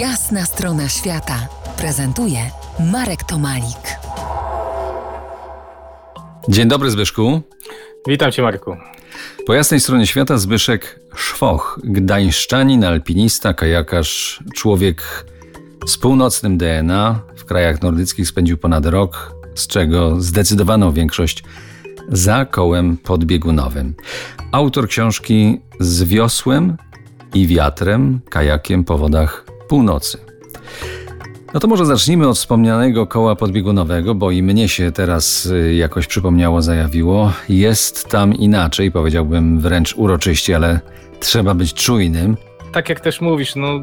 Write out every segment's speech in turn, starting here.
Jasna strona świata prezentuje Marek Tomalik. Dzień dobry Zbyszku. Witam cię Marku. Po jasnej stronie świata Zbyszek Szwoch, gdańszczanin, alpinista, kajakarz, człowiek z północnym DNA. W krajach nordyckich spędził ponad rok, z czego zdecydowaną większość za kołem podbiegunowym. Autor książki Z wiosłem i wiatrem, kajakiem po wodach północy. No to może zacznijmy od wspomnianego koła podbiegunowego, bo i mnie się teraz y, jakoś przypomniało, zajawiło. Jest tam inaczej, powiedziałbym wręcz uroczyście, ale trzeba być czujnym. Tak jak też mówisz, no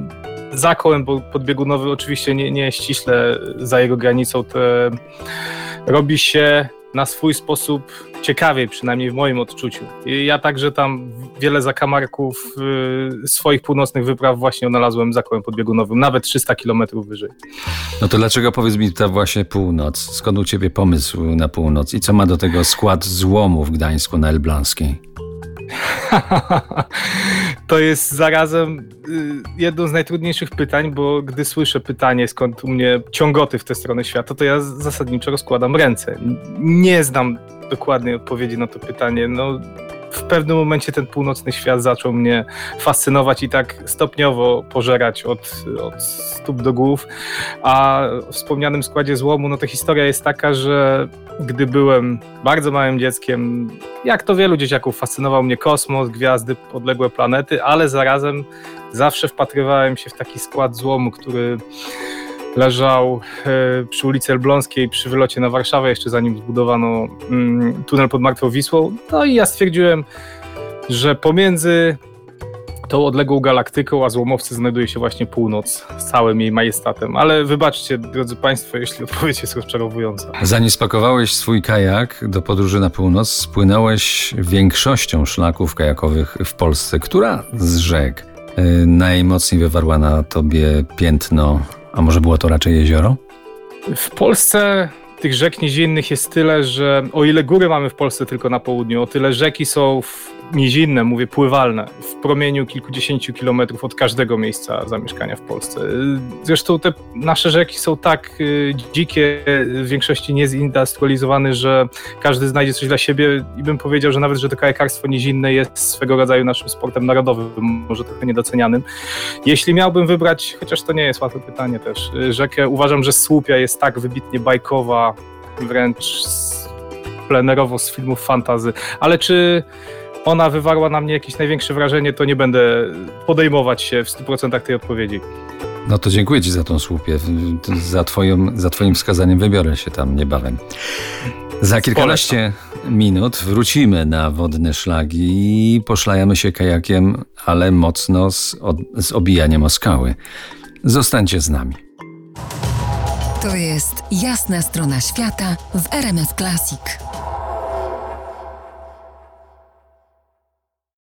za kołem podbiegunowy oczywiście nie, nie ściśle za jego granicą, to robi się na swój sposób ciekawiej, przynajmniej w moim odczuciu. Ja także tam wiele zakamarków y, swoich północnych wypraw właśnie odnalazłem za kołem podbiegunowym, nawet 300 kilometrów wyżej. No to dlaczego powiedz mi ta właśnie północ? Skąd u ciebie pomysł na północ? I co ma do tego skład złomu w Gdańsku na Elblańskiej? to jest zarazem y, jedno z najtrudniejszych pytań, bo gdy słyszę pytanie, skąd u mnie ciągoty w tę stronę świata, to ja zasadniczo rozkładam ręce. Nie znam dokładnej odpowiedzi na to pytanie. No, w pewnym momencie ten północny świat zaczął mnie fascynować i tak stopniowo pożerać od, od stóp do głów. A w wspomnianym składzie złomu, no to historia jest taka, że gdy byłem bardzo małym dzieckiem, jak to wielu dzieciaków, fascynował mnie kosmos, gwiazdy, odległe planety, ale zarazem zawsze wpatrywałem się w taki skład złomu, który leżał e, przy ulicy Elbląskiej przy wylocie na Warszawę, jeszcze zanim zbudowano mm, tunel pod Martwą Wisłą. No i ja stwierdziłem, że pomiędzy tą odległą galaktyką, a złomowcy znajduje się właśnie północ z całym jej majestatem. Ale wybaczcie, drodzy Państwo, jeśli odpowiedź jest rozczarowująca. Zanim spakowałeś swój kajak do podróży na północ, spłynąłeś większością szlaków kajakowych w Polsce. Która z rzek y, najmocniej wywarła na tobie piętno a może było to raczej jezioro? W Polsce tych rzek nizinnych jest tyle, że o ile góry mamy w Polsce tylko na południu, o tyle rzeki są w nizinne, mówię pływalne, w promieniu kilkudziesięciu kilometrów od każdego miejsca zamieszkania w Polsce. Zresztą te nasze rzeki są tak y, dzikie, w większości niezindustrializowane, że każdy znajdzie coś dla siebie i bym powiedział, że nawet, że to kajakarstwo nizinne jest swego rodzaju naszym sportem narodowym, może trochę niedocenianym. Jeśli miałbym wybrać, chociaż to nie jest łatwe pytanie też, y, rzekę, uważam, że Słupia jest tak wybitnie bajkowa, wręcz plenerowo z filmów fantazy, ale czy ona wywarła na mnie jakieś największe wrażenie, to nie będę podejmować się w 100% tej odpowiedzi. No to dziękuję Ci za tą słupie. Za, twoją, za Twoim wskazaniem wybiorę się tam niebawem. Za kilkanaście minut wrócimy na wodne szlagi i poszlajamy się kajakiem, ale mocno z, od, z obijaniem o skały. Zostańcie z nami. To jest jasna strona świata w RMS Classic.